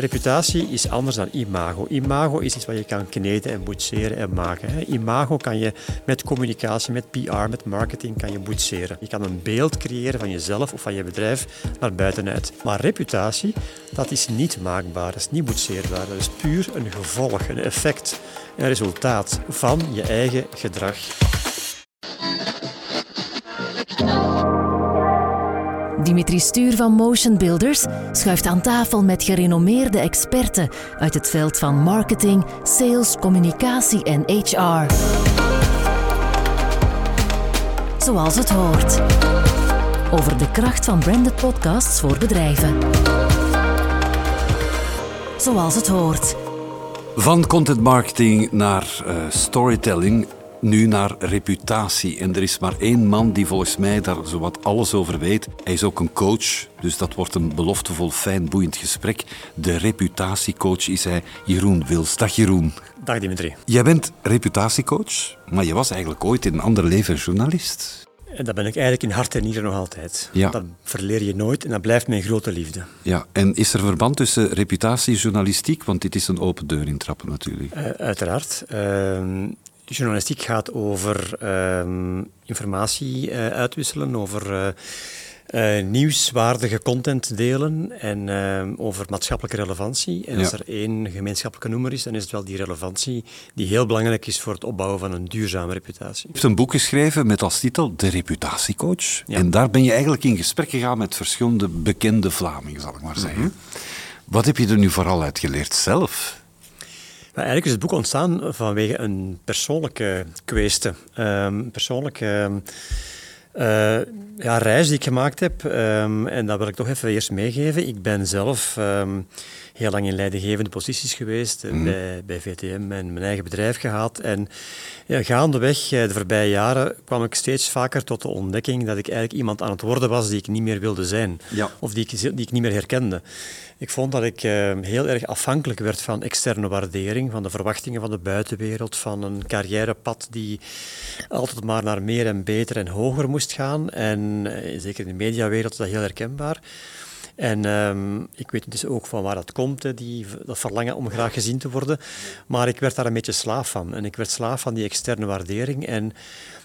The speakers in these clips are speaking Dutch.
Reputatie is anders dan imago. Imago is iets wat je kan kneden en boetseren en maken. Imago kan je met communicatie, met PR, met marketing kan je boetseren. Je kan een beeld creëren van jezelf of van je bedrijf naar buitenuit. Maar reputatie, dat is niet maakbaar, dat is niet boetseerbaar. Dat is puur een gevolg, een effect, een resultaat van je eigen gedrag. Dimitri Stuur van Motion Builders schuift aan tafel met gerenommeerde experten uit het veld van marketing, sales, communicatie en HR. Zoals het hoort. Over de kracht van branded podcasts voor bedrijven. Zoals het hoort. Van content marketing naar uh, storytelling nu naar reputatie. En er is maar één man die volgens mij daar zowat alles over weet. Hij is ook een coach, dus dat wordt een beloftevol, fijn, boeiend gesprek. De reputatiecoach is hij, Jeroen Wils. Dag Jeroen. Dag Dimitri. Jij bent reputatiecoach, maar je was eigenlijk ooit in een ander leven journalist. En dat ben ik eigenlijk in hart en nieren nog altijd. Ja. Dat verleer je nooit en dat blijft mijn grote liefde. Ja, en is er verband tussen reputatiejournalistiek? Want dit is een open deur intrappen natuurlijk. Uh, uiteraard. Uh, journalistiek gaat over uh, informatie uh, uitwisselen, over uh, nieuwswaardige content delen en over maatschappelijke relevantie. En als er één gemeenschappelijke noemer is, dan is het wel die relevantie die heel belangrijk is voor het opbouwen van een duurzame reputatie. Je hebt een boek geschreven met als titel De Reputatiecoach. Ja. En daar ben je eigenlijk in gesprek gegaan met verschillende bekende Vlamingen, zal ik maar zeggen. Mm -hmm. Wat heb je er nu vooral uit geleerd zelf? Eigenlijk is het boek ontstaan vanwege een persoonlijke kwestie. Um, persoonlijke uh, ja, reis die ik gemaakt heb. Um, en dat wil ik toch even eerst meegeven. Ik ben zelf um, heel lang in leidinggevende posities geweest. Mm. bij, bij VTM en mijn eigen bedrijf gehad. En ja, gaandeweg de voorbije jaren kwam ik steeds vaker tot de ontdekking dat ik eigenlijk iemand aan het worden was die ik niet meer wilde zijn. Ja. Of die ik, die ik niet meer herkende. Ik vond dat ik uh, heel erg afhankelijk werd van externe waardering, van de verwachtingen van de buitenwereld, van een carrièrepad die altijd maar naar meer en beter en hoger moest gaan. En uh, zeker in de mediawereld is dat heel herkenbaar. En um, ik weet dus ook van waar dat komt, hè, die, dat verlangen om graag gezien te worden. Maar ik werd daar een beetje slaaf van. En ik werd slaaf van die externe waardering. En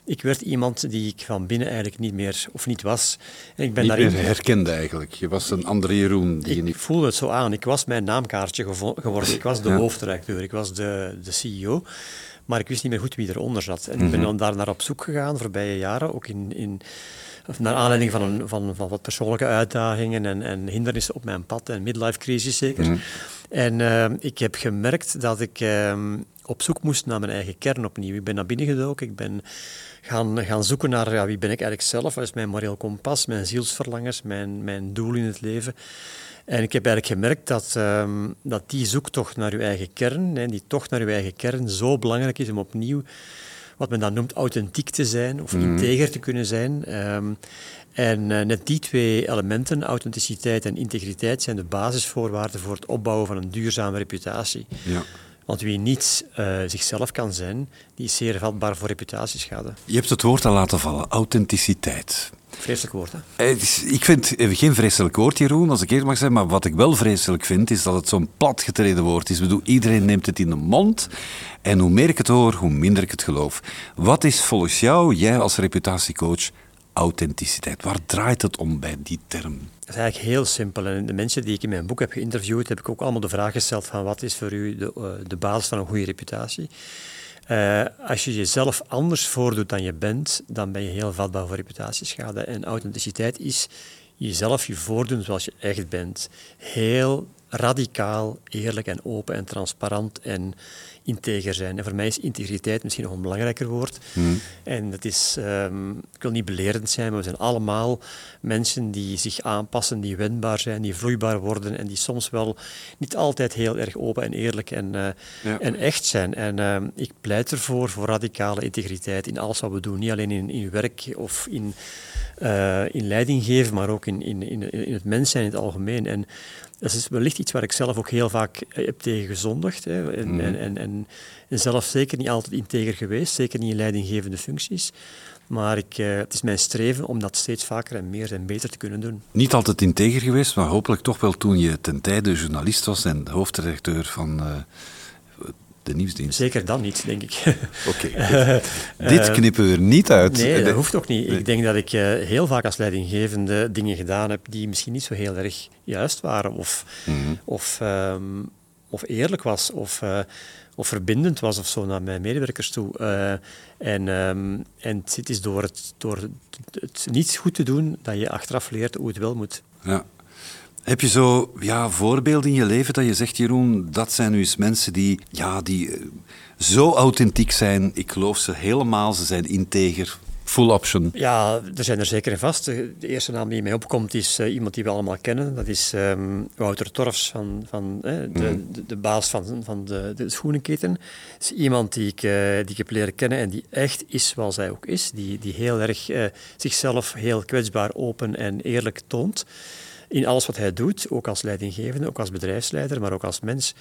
ik werd iemand die ik van binnen eigenlijk niet meer, of niet was. En ik ben niet daarin... meer herkende eigenlijk. Je was een andere Jeroen. Die ik je niet... voelde het zo aan. Ik was mijn naamkaartje geworden. Ik was de ja. hoofdredacteur. Ik was de, de CEO. Maar ik wist niet meer goed wie eronder zat. En ik ben Mhm. dan daar naar op zoek gegaan, voorbije jaren, ook in... in naar aanleiding van, een, van, van wat persoonlijke uitdagingen en, en hindernissen op mijn pad en midlife crisis zeker. Mhm. En uh, ik heb gemerkt dat ik uh, op zoek moest naar mijn eigen kern opnieuw. Ik ben naar binnen gedoken, ik ben gaan, gaan zoeken naar ja, wie ben ik eigenlijk zelf, wat is mijn moreel kompas, mijn zielsverlangers, mijn, mijn doel in het leven. En ik heb eigenlijk gemerkt dat, um, dat die zoektocht naar uw eigen kern, hè, die tocht naar uw eigen kern, zo belangrijk is om opnieuw wat men dan noemt authentiek te zijn of Mhm. integer te kunnen zijn. Um, en uh, net die twee elementen, authenticiteit en integriteit, zijn de basisvoorwaarden voor het opbouwen van een duurzame reputatie. Ja. Want wie niet uh, zichzelf kan zijn, die is zeer vatbaar voor reputatieschade. Je hebt het woord al laten vallen, authenticiteit. Vreselijk woord, hè? Ik vind het geen vreselijk woord, Jeroen, als ik eerlijk mag zijn. Maar wat ik wel vreselijk vind, is dat het zo'n platgetreden woord is. Ik bedoel, iedereen neemt het in de mond. En hoe meer ik het hoor, hoe minder ik het geloof. Wat is volgens jou, jij als reputatiecoach, authenticiteit? Waar draait het om bij die term? Dat is eigenlijk heel simpel. En de mensen die ik in mijn boek heb geïnterviewd, heb ik ook allemaal de vraag gesteld van wat is voor u de, uh, de basis van een goede reputatie? Uh, als je jezelf anders voordoet dan je bent, dan ben je heel vatbaar voor reputatieschade. En authenticiteit is jezelf je voordoen zoals je echt bent. Heel radicaal, eerlijk en open en transparant en integer zijn. En voor mij is integriteit misschien nog een belangrijker woord. Hmm. En dat is, um, ik wil niet belerend zijn, maar we zijn allemaal mensen die zich aanpassen, die wendbaar zijn, die vloeibaar worden en die soms wel niet altijd heel erg open en eerlijk en, uh, ja. en echt zijn. En uh, ik pleit ervoor voor radicale integriteit in alles wat we doen. Niet alleen in, in werk of in, uh, in leiding geven, maar ook in, in, in, in het mens zijn in het algemeen. En dat is wellicht iets waar ik zelf ook heel vaak heb tegen gezondigd. Hè. En, Mhm. en, en, en, en zelf zeker niet altijd integer geweest, zeker niet in leidinggevende functies. Maar ik, uh, het is mijn streven om dat steeds vaker en meer en beter te kunnen doen. Niet altijd integer geweest, maar hopelijk toch wel toen je ten tijde journalist was en hoofdredacteur van uh, de nieuwsdienst. Zeker dan niet, denk ik. Oké. Okay, dit knippen we er niet uit. Nee, dat hoeft ook niet. Ik denk dat ik uh, heel vaak als leidinggevende dingen gedaan heb die misschien niet zo heel erg juist waren of, mm -hmm. of, um, of eerlijk was. Of, of verbindend was of zo naar mijn medewerkers toe. Uh, en, um, en het is door het, door het niet goed te doen dat je achteraf leert hoe het wel moet. Ja. Heb je zo ja, voorbeelden in je leven dat je zegt, Jeroen, dat zijn nu eens mensen die, ja, die zo authentiek zijn. Ik geloof ze helemaal, ze zijn integer, full option? Ja, er zijn er zeker en vast. De eerste naam die mij opkomt is uh, iemand die we allemaal kennen. Dat is um, Wouter Torfs, van, van, de, mm. de, de, baas van, van de, de schoenenketen. Het is iemand die ik, uh, die ik heb leren kennen en die echt is zoals hij ook is. Die, die heel erg zichzelf heel kwetsbaar, open en eerlijk toont. In alles wat hij doet, ook als leidinggevende, ook als bedrijfsleider, maar ook als mens.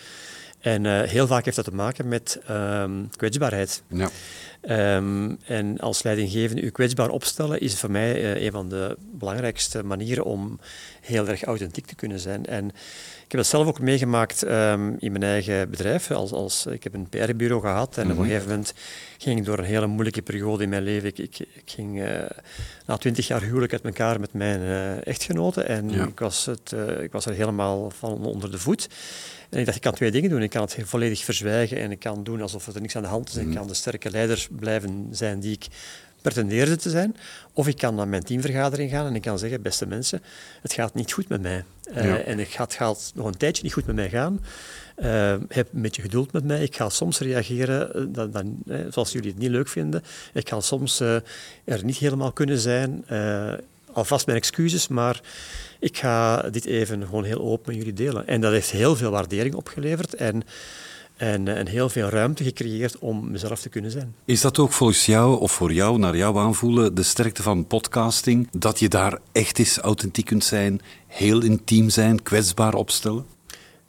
En uh, heel vaak heeft dat te maken met um, kwetsbaarheid. Ja. Um, en als leidinggevende u kwetsbaar opstellen is voor mij uh, een van de belangrijkste manieren om heel erg authentiek te kunnen zijn. En ik heb dat zelf ook meegemaakt um, in mijn eigen bedrijf. Als, als, ik heb een PR-bureau gehad en mm -hmm. op een gegeven moment ging ik door een hele moeilijke periode in mijn leven. Ik, ik, ik ging uh, na twintig jaar huwelijk uit elkaar met mijn uh, echtgenote en ja. ik, was het, ik was er helemaal van onder de voet. En ik dacht, ik kan twee dingen doen. Ik kan het volledig verzwijgen en ik kan doen alsof er niks aan de hand is. Mm. Ik kan de sterke leider blijven zijn die ik pretendeerde te zijn. Of ik kan naar mijn teamvergadering gaan en ik kan zeggen, beste mensen, het gaat niet goed met mij. Uh, ja. En het gaat, gaat, nog een tijdje niet goed met mij gaan. Uh, heb een beetje geduld met mij. Ik ga soms reageren dan, dan, eh, zoals jullie het niet leuk vinden. Ik ga soms uh, er niet helemaal kunnen zijn. alvast mijn excuses, maar ik ga dit even gewoon heel open met jullie delen. En dat heeft heel veel waardering opgeleverd en, en, en heel veel ruimte gecreëerd om mezelf te kunnen zijn. Is dat ook volgens jou, of voor jou, naar jou aanvoelen, de sterkte van podcasting? Dat je daar echt eens authentiek kunt zijn, heel intiem zijn, kwetsbaar opstellen?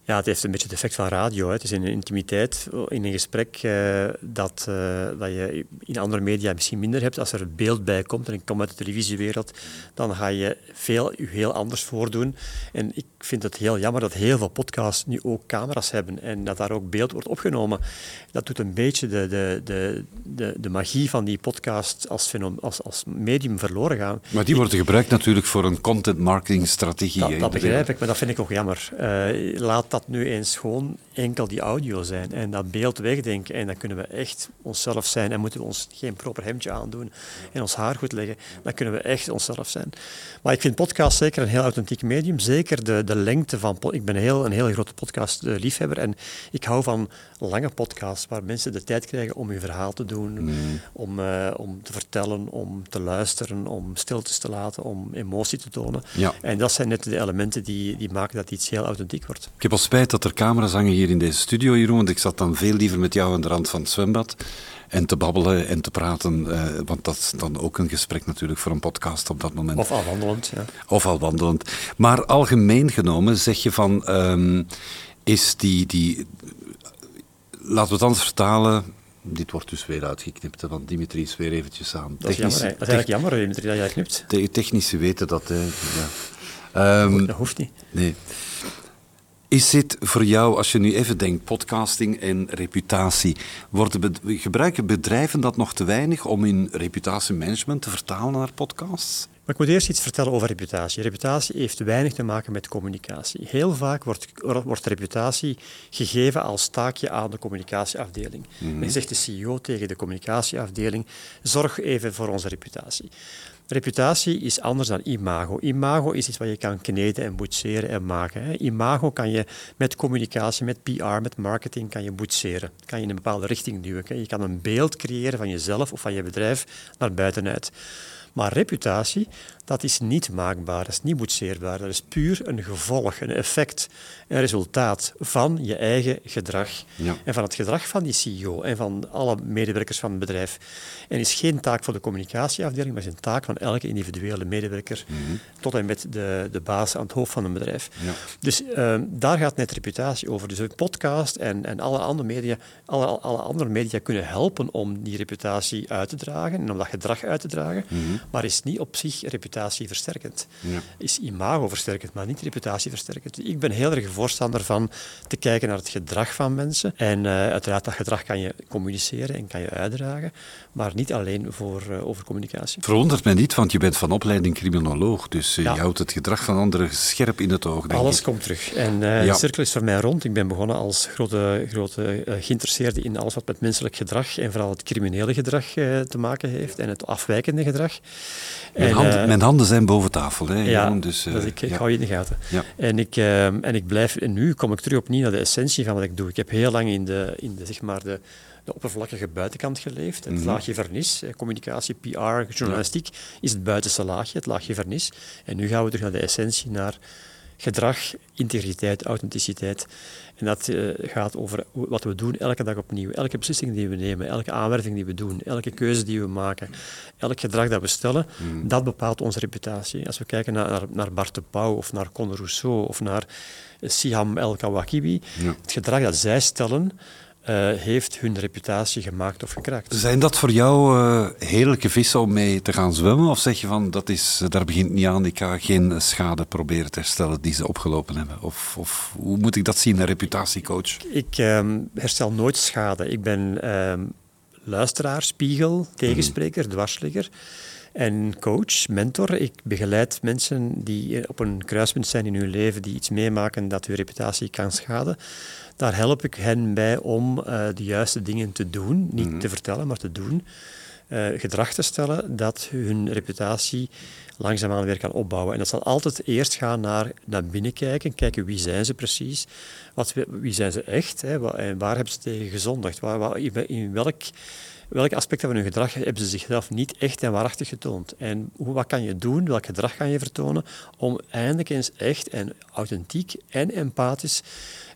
Ja, het heeft een beetje het effect van radio. Hè. Het is in een intimiteit, in een gesprek, uh, dat, uh, dat je in andere media misschien minder hebt. Als er beeld bij komt, en ik kom uit de televisiewereld, dan ga je veel, je heel anders voordoen. En ik vind het heel jammer dat heel veel podcasts nu ook camera's hebben en dat daar ook beeld wordt opgenomen. Dat doet een beetje de, de, de, de, de magie van die podcast als, fenom, als, als medium verloren gaan. Maar die worden gebruikt natuurlijk voor een content marketing strategie. Dat, dat begrijp ik, maar dat vind ik ook jammer. Uh, laat dat nu eens gewoon enkel die audio zijn en dat beeld wegdenken. En dan kunnen we echt onszelf zijn en moeten we ons geen proper hemdje aandoen en ons haar goed leggen. Dan kunnen we echt onszelf zijn. Maar ik vind podcast zeker een heel authentiek medium. Zeker de, de lengte van... Ik ben heel, een heel grote podcast-liefhebber en ik hou van lange podcasts waar mensen de tijd krijgen om hun verhaal te doen, mm. om, uh, om te vertellen, om te luisteren, om stiltes te laten, om emotie te tonen. Ja. En dat zijn net de elementen die, die maken dat iets heel authentiek wordt. Ik heb al spijt dat er camera's hangen hier in deze studio, Jeroen, want ik zat dan veel liever met jou aan de rand van het zwembad en te babbelen en te praten. Uh, want dat is dan ook een gesprek natuurlijk voor een podcast op dat moment. Of al wandelend, ja. Of al wandelend. Maar algemeen genomen zeg je van, um, is die, die... Laten we het anders vertalen. Dit wordt dus weer uitgeknipt, want Dimitri is weer eventjes aan. Dat is, jammer, dat is eigenlijk jammer, Dimitri, dat jij knipt. De technici weten dat, hè. Ja. Um, dat hoeft niet. Nee. Is dit voor jou, als je nu even denkt, podcasting en reputatie, worden be gebruiken bedrijven dat nog te weinig om in reputatiemanagement te vertalen naar podcasts? Maar ik moet eerst iets vertellen over reputatie. Reputatie heeft weinig te maken met communicatie. Heel vaak wordt, wordt reputatie gegeven als taakje aan de communicatieafdeling. Mm -hmm. Men zegt de CEO tegen de communicatieafdeling, zorg even voor onze reputatie. Reputatie is anders dan imago. Imago is iets wat je kan kneden en boetseren en maken. Imago kan je met communicatie, met PR, met marketing kan je boetseren. Kan je in een bepaalde richting duwen. Je kan een beeld creëren van jezelf of van je bedrijf naar buitenuit. Maar reputatie, dat is niet maakbaar, dat is niet boetseerbaar. Dat is puur een gevolg, een effect, een resultaat van je eigen gedrag. Ja. En van het gedrag van die CEO en van alle medewerkers van het bedrijf. En is geen taak voor de communicatieafdeling, maar is een taak van elke individuele medewerker tot en met de, de baas aan het hoofd van een bedrijf. Ja. Dus ehm, daar gaat net reputatie over. Dus een podcast en, en alle, andere media, alle, alle andere media kunnen helpen om die reputatie uit te dragen en om dat gedrag uit te dragen, maar is niet op zich reputatieversterkend. Ja. Is imagoversterkend, maar niet reputatieversterkend. Ik ben heel erg voorstander van te kijken naar het gedrag van mensen. En eh, uiteraard, dat gedrag kan je communiceren en kan je uitdragen, maar niet alleen voor, eh, over communicatie. Verwondert mij niet, want je bent van opleiding criminoloog, dus eh, Ja. je houdt het gedrag van anderen scherp in het oog, denk Alles ik. komt terug. En de cirkel is voor mij rond. Ik ben begonnen als grote, grote geïnteresseerde in alles wat met menselijk gedrag en vooral het criminele gedrag te maken heeft en het afwijkende gedrag. Mijn, En, handen, eh, mijn handen zijn boven tafel, hè, ja, Jeroen, dus, eh, dat ik, ik ja. hou je in de gaten. Ja. En, ik, eh, en ik blijf, en nu kom ik terug opnieuw naar de essentie van wat ik doe. Ik heb heel lang in de, in de, zeg maar de, de oppervlakkige buitenkant geleefd. Het Mhm. laagje vernis, eh, communicatie, PR, journalistiek, is het buitenste laagje, het laagje vernis. En nu gaan we terug naar de essentie, naar gedrag, integriteit, authenticiteit. En dat eh, gaat over wat we doen elke dag opnieuw. Elke beslissing die we nemen, elke aanwerving die we doen, elke keuze die we maken, elk gedrag dat we stellen, dat bepaalt onze reputatie. Als we kijken naar, naar, naar Bart de Pauw of naar Conor Rousseau of naar Siham El-Kawakibi, Ja. het gedrag dat zij stellen, eh, heeft hun reputatie gemaakt of gekraakt. Zijn dat voor jou eh, heerlijke vissen om mee te gaan zwemmen? Of zeg je van, dat is, eh, daar begint niet aan, ik ga geen schade proberen te herstellen die ze opgelopen hebben? Of, of hoe moet ik dat zien, een reputatiecoach? Ik ehm, herstel nooit schade. Ik ben ehm, luisteraar, spiegel, tegenspreker, dwarsligger en coach, mentor. Ik begeleid mensen die op een kruispunt zijn in hun leven, die iets meemaken dat hun reputatie kan schaden. Daar help ik hen bij om eh, de juiste dingen te doen. Niet te vertellen, maar te doen. Eh, gedrag te stellen dat hun reputatie langzaamaan weer kan opbouwen. En dat zal altijd eerst gaan naar, naar binnen kijken, kijken wie zijn ze precies, wat, wie zijn ze echt hè, en waar hebben ze tegen gezondigd, waar, in welk, welke aspecten van hun gedrag hebben ze zichzelf niet echt en waarachtig getoond. En wat kan je doen, welk gedrag kan je vertonen om eindelijk eens echt en authentiek en empathisch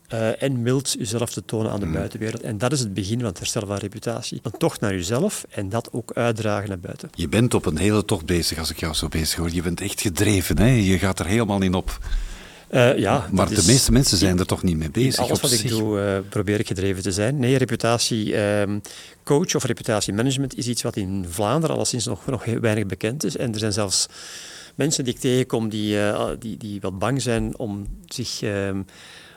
eh, en mild jezelf te tonen aan de buitenwereld. En dat is het begin van het herstellen van reputatie. Een tocht naar jezelf en dat ook uitdragen naar buiten. Je bent op een hele tocht bezig, als ik jou zo bezig hoor. Je bent echt gedreven, hè? je gaat er helemaal in op. Eh, ja, Maar de is- meeste mensen zijn er toch niet mee bezig alles wat ik doe, eh, probeer ik gedreven te zijn. Nee, reputatiecoach of reputatiemanagement is iets wat in Vlaanderen alleszins nog, nog weinig bekend is. En er zijn zelfs mensen die ik tegenkom die, eh, die, die wat bang zijn om zich...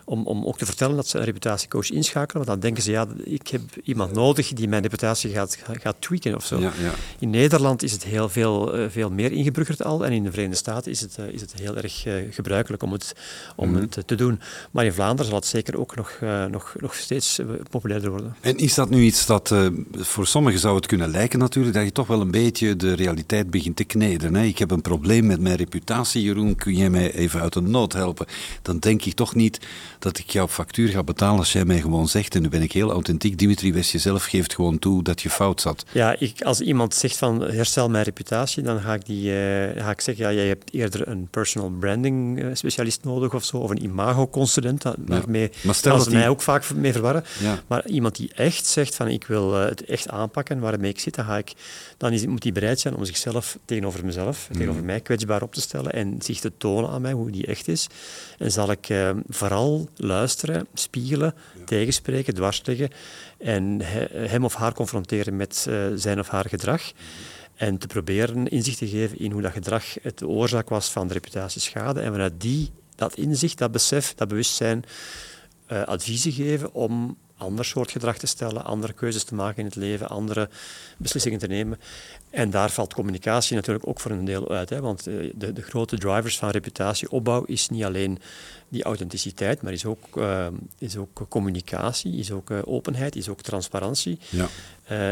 om, om ook te vertellen dat ze een reputatiecoach inschakelen. Want dan denken ze, ja, ik heb iemand nodig die mijn reputatie gaat, gaat tweaken of zo. Ja, ja. In Nederland is het heel veel, eh, veel meer ingeburgerd al. En in de Verenigde Staten is het, eh, is het heel erg eh, gebruikelijk om het, om Mhm. het te doen. Maar in Vlaanderen zal het zeker ook nog, nog, nog steeds populairder worden. En is dat nu iets dat, voor sommigen zou het kunnen lijken natuurlijk, dat je toch wel een beetje de realiteit begint te kneden. Hè? Ik heb een probleem met mijn reputatie, Jeroen, kun jij mij even uit de nood helpen? Dan denk ik toch niet dat ik jouw factuur ga betalen als jij mij gewoon zegt, en nu ben ik heel authentiek, Dimitri West jezelf geeft gewoon toe dat je fout zat. Ja, ik, als iemand zegt van herstel mijn reputatie, dan ga ik, die, eh, ga ik zeggen, ja, jij hebt eerder een personal branding eh, specialist nodig of zo, of een imago-consulent. Maar stel dat ze mij die- ook vaak mee verwarren. Ja. Maar iemand die echt zegt van ik wil eh, het echt aanpakken waarmee ik zit, dan, ga ik, dan is, moet hij bereid zijn om zichzelf tegenover mezelf, Mhm. tegenover mij kwetsbaar op te stellen en zich te tonen aan mij hoe die echt is. En zal ik vooral luisteren, spiegelen, tegenspreken, dwarsleggen en he- hem of haar confronteren met eh, zijn of haar gedrag. En te proberen inzicht te geven in hoe dat gedrag het de oorzaak was van de reputatieschade. En vanuit die, dat inzicht, dat besef, dat bewustzijn, eh, adviezen geven om ander soort gedrag te stellen, andere keuzes te maken in het leven, andere beslissingen te nemen. En daar valt communicatie natuurlijk ook voor een deel uit. Hè, want eh, de, de grote drivers van reputatieopbouw is niet alleen die authenticiteit, maar is ook, eh, is ook communicatie, is ook eh, openheid, is ook transparantie Ja.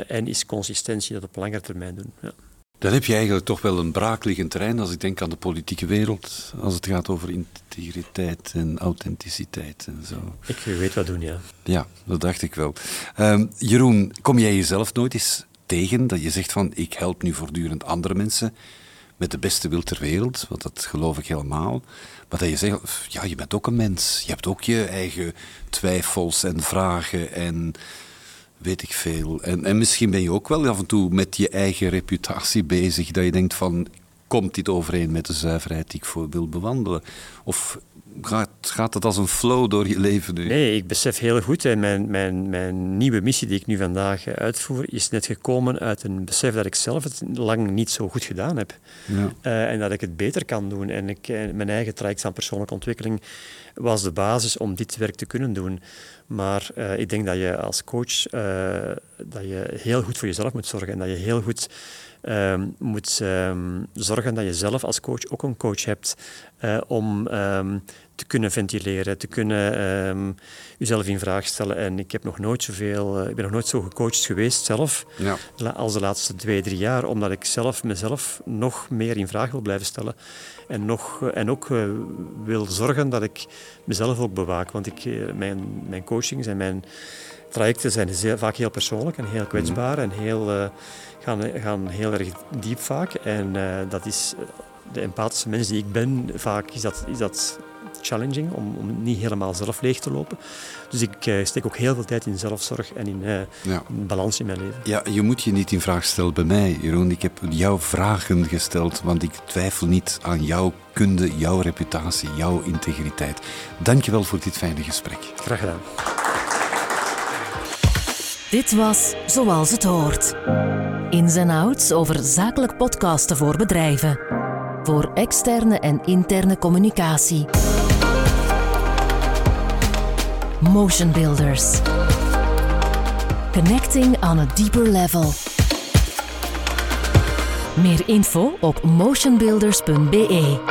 en is consistentie dat op langere termijn doen. Ja. Dan heb je eigenlijk toch wel een braakliggend terrein als ik denk aan de politieke wereld, als het gaat over integriteit en authenticiteit en zo. Ik weet wat doen, ja. Ja, dat dacht ik wel. Ehm, Jeroen, kom jij jezelf nooit eens tegen dat je zegt van ik help nu voortdurend andere mensen met de beste wil ter wereld, want dat geloof ik helemaal. Maar dat je zegt, ja, je bent ook een mens. Je hebt ook je eigen twijfels en vragen en weet ik veel. En, en misschien ben je ook wel af en toe met je eigen reputatie bezig, dat je denkt van, komt dit overeen met de zuiverheid die ik voor wil bewandelen? Of gaat, gaat het als een flow door je leven nu? Nee, ik besef heel goed, en mijn, mijn, mijn nieuwe missie die ik nu vandaag uitvoer, is net gekomen uit een besef dat ik zelf het lang niet zo goed gedaan heb. Ja. Uh, en dat ik het beter kan doen. En ik, eh, mijn eigen traject aan persoonlijke ontwikkeling was de basis om dit werk te kunnen doen. Maar uh, ik denk dat je als coach dat je heel goed voor jezelf moet zorgen en dat je heel goed um, moet um, zorgen dat je zelf als coach ook een coach hebt uh, om um, te kunnen ventileren, te kunnen um, jezelf in vraag stellen. En ik heb nog nooit zoveel, uh, ik ben nog nooit zo gecoacht geweest zelf ja. als de laatste twee, drie jaar, omdat ik zelf mezelf nog meer in vraag wil blijven stellen. En, nog, uh, en ook wil zorgen dat ik mezelf ook bewaak. Want ik, mijn, mijn coachings en mijn trajecten zijn zeer, vaak heel persoonlijk en heel kwetsbaar mm -hmm. en heel gaan, gaan heel erg diep vaak. En dat is eh, de empathische mens die ik ben, vaak is dat, is dat challenging om, om niet helemaal zelf leeg te lopen. Dus ik uh, steek ook heel veel tijd in zelfzorg en in, uh, ja. in balans in mijn leven. Ja, je moet je niet in vraag stellen bij mij, Jeroen. Ik heb jouw vragen gesteld, want ik twijfel niet aan jouw kunde, jouw reputatie, jouw integriteit. Dankjewel voor dit fijne gesprek. Graag gedaan. Dit was Zoals het hoort. Ins en outs over zakelijk podcasten voor bedrijven. Voor externe en interne communicatie. Motion Builders. Connecting on a deeper level. Meer info op motionbuilders.be.